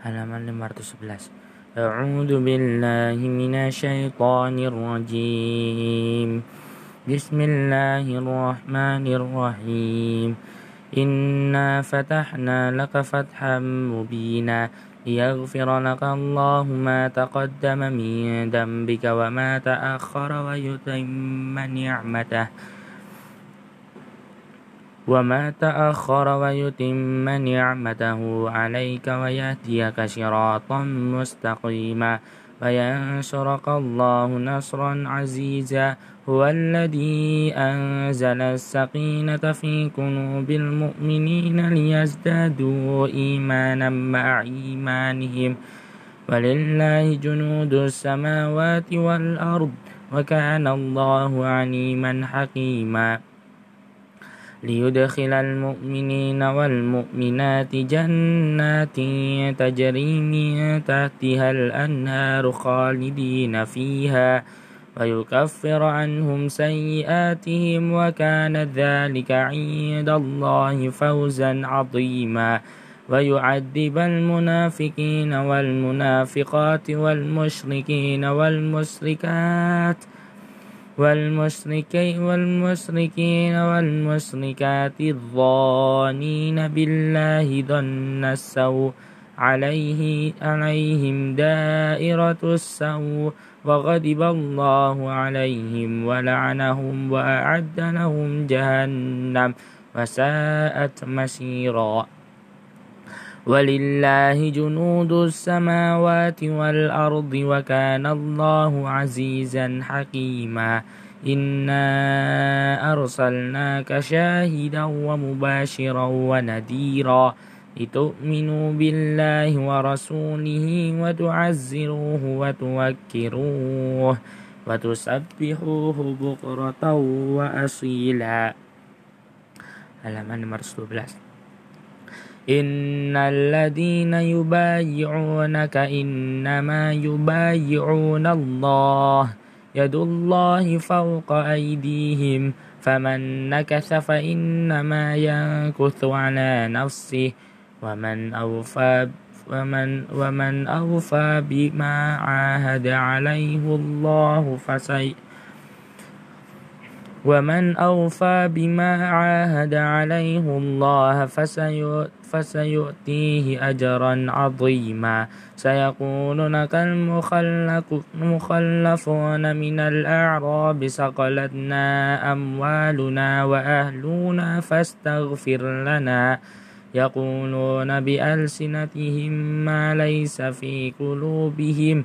halaman 511 أعوذ بالله من الشيطان الرجيم. بسم الله الرحمن الرحيم. إنا فتحنا لك فتحا مبينا. ليغفر لك الله ما تقدم من ذنبك وما تأخر ويتم نعمته. وما تأخر ويتم نعمته عليك ويهديك صراطا مستقيما وينصرك الله نصرا عزيزا هو الذي أنزل السكينة في قلوب المؤمنين ليزدادوا إيمانا مع إيمانهم ولله جنود السماوات والأرض وكان الله عليما حكيما ليدخل المؤمنين والمؤمنات جنات تجري من تحتها الأنهار خالدين فيها ويكفر عنهم سيئاتهم وكان ذلك عند الله فوزا عظيما. ويعذب المنافقين والمنافقات والمشركين والمشركات والمشركين والمشركين والمشركات الظانين بالله ظن السوء عليه عليهم دائرة السوء وغضب الله عليهم ولعنهم وأعد لهم جهنم وساءت مسيرا ولله جنود السماوات والأرض وكان الله عزيزا حكيما. إنا أرسلناك شاهدا ومباشرا ونذيرا. لتؤمنوا بالله ورسوله وتعزروه وتوكروه وتسبحوه بكرة وأصيلا. Halaman 512 إن الذين يبايعونك إنما يبايعون الله يد الله فوق أيديهم فمن نكث فإنما ينكث على نفسه ومن أوفى ومن, ومن أوفى بما عاهد عليه الله فسيئ ومن أوفى بما عاهد عليه الله فسيؤتيه أجرا عظيما. سيقول لك المخلفون من الأعراب سقلتنا أموالنا وأهلنا فاستغفر لنا. يقولون بألسنتهم ما ليس في قلوبهم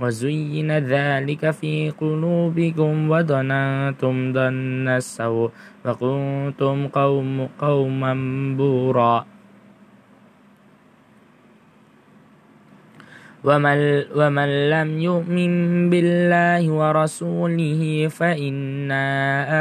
وزين ذلك في قلوبكم وظننتم ظن السوء وكنتم قوم قوما بورا. ومن, ومن لم يؤمن بالله ورسوله فإنا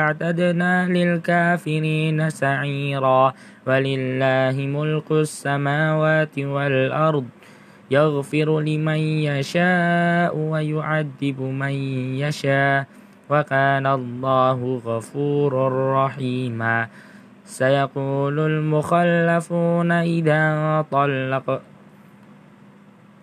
أعتدنا للكافرين سعيرا. ولله ملك السماوات والأرض. يغفر لمن يشاء ويعذب من يشاء وكان الله غفورا رحيما. سيقول المخلفون إذا طلق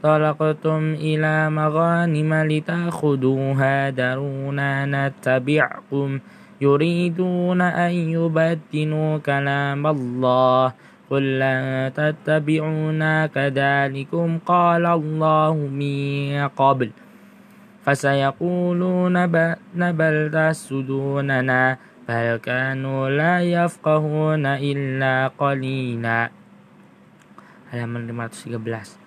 طلقتم إلى مغانم لتأخذوها درونا نتبعكم يريدون أن يبدلوا كلام الله قل لن تتبعونا كذلكم قال الله من قبل فسيقولون بل تسدوننا بل كانوا لا يفقهون إلا قليلا. Halaman 513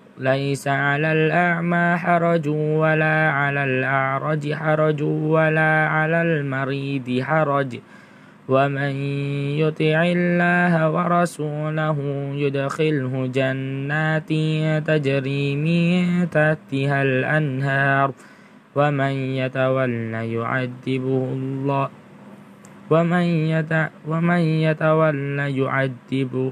ليس على الأعمى حرج ولا على الأعرج حرج ولا على المريض حرج. ومن يطع الله ورسوله يدخله جنات تجري من تحتها الأنهار. ومن يتولى يعذبه الله. ومن ومن يتولى يعذبه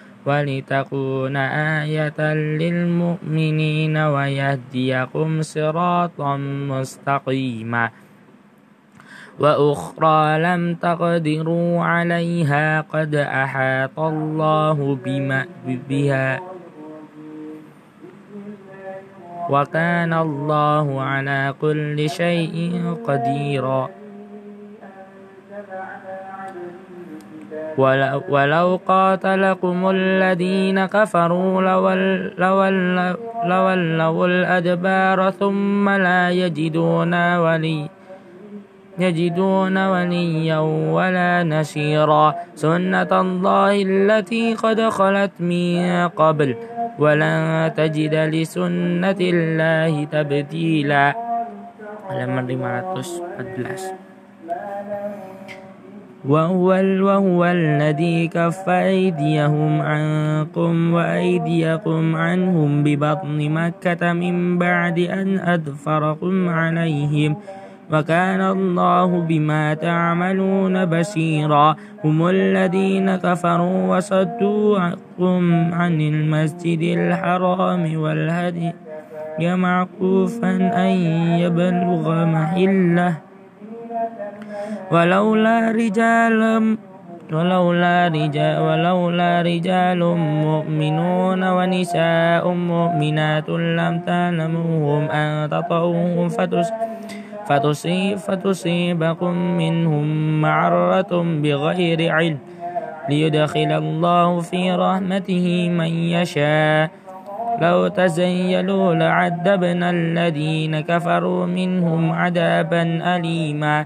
ولتكون آية للمؤمنين ويهديكم صراطا مستقيما وأخرى لم تقدروا عليها قد أحاط الله بما بها وكان الله على كل شيء قديرا ولو قاتلكم الذين كفروا لولوا الأدبار ثم لا يجدون ولي يجدون وليا ولا نشيرا سنة الله التي قد خلت من قبل ولن تجد لسنة الله تبديلا. halaman 514 وهو, وهو الذي كف أيديهم عنكم وأيديكم عنهم ببطن مكة من بعد أن أدفركم عليهم. وكان الله بما تعملون بشيرا هم الذين كفروا وصدوكم عن المسجد الحرام والهدي معكوفا أن يبلغ محله. ولولا رجال ولولا رجال ولولا رجال مؤمنون ونساء مؤمنات لم تعلموهم أن تطعوهم فتصيب فتصيبكم منهم معرة بغير علم. ليدخل الله في رحمته من يشاء. لو تزيلوا لعذبنا الذين كفروا منهم عذابا أليما.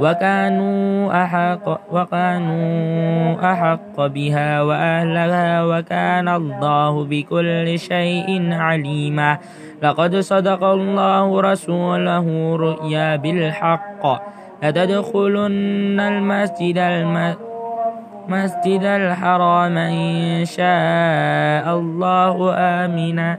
وكانوا أحق, وكانوا أحق بها وأهلها وكان الله بكل شيء عليما. لقد صدق الله رسوله رؤيا بالحق. لتدخلن المسجد المسجد الحرام إن شاء الله آمنا.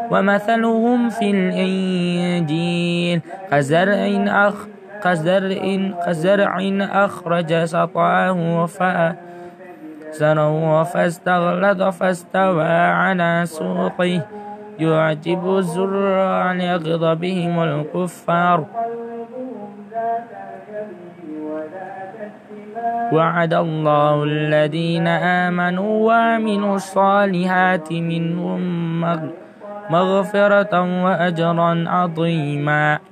ومثلهم في الإنجيل كزرع أخ كزرع كزرع أخرج سطعه فأزره فاستغلظ فاستوى على سوقه. يعجب الزراع ليغض بهم الكفار. وعد الله الذين آمنوا وعملوا الصالحات منهم مغفرة وأجرا عظيما.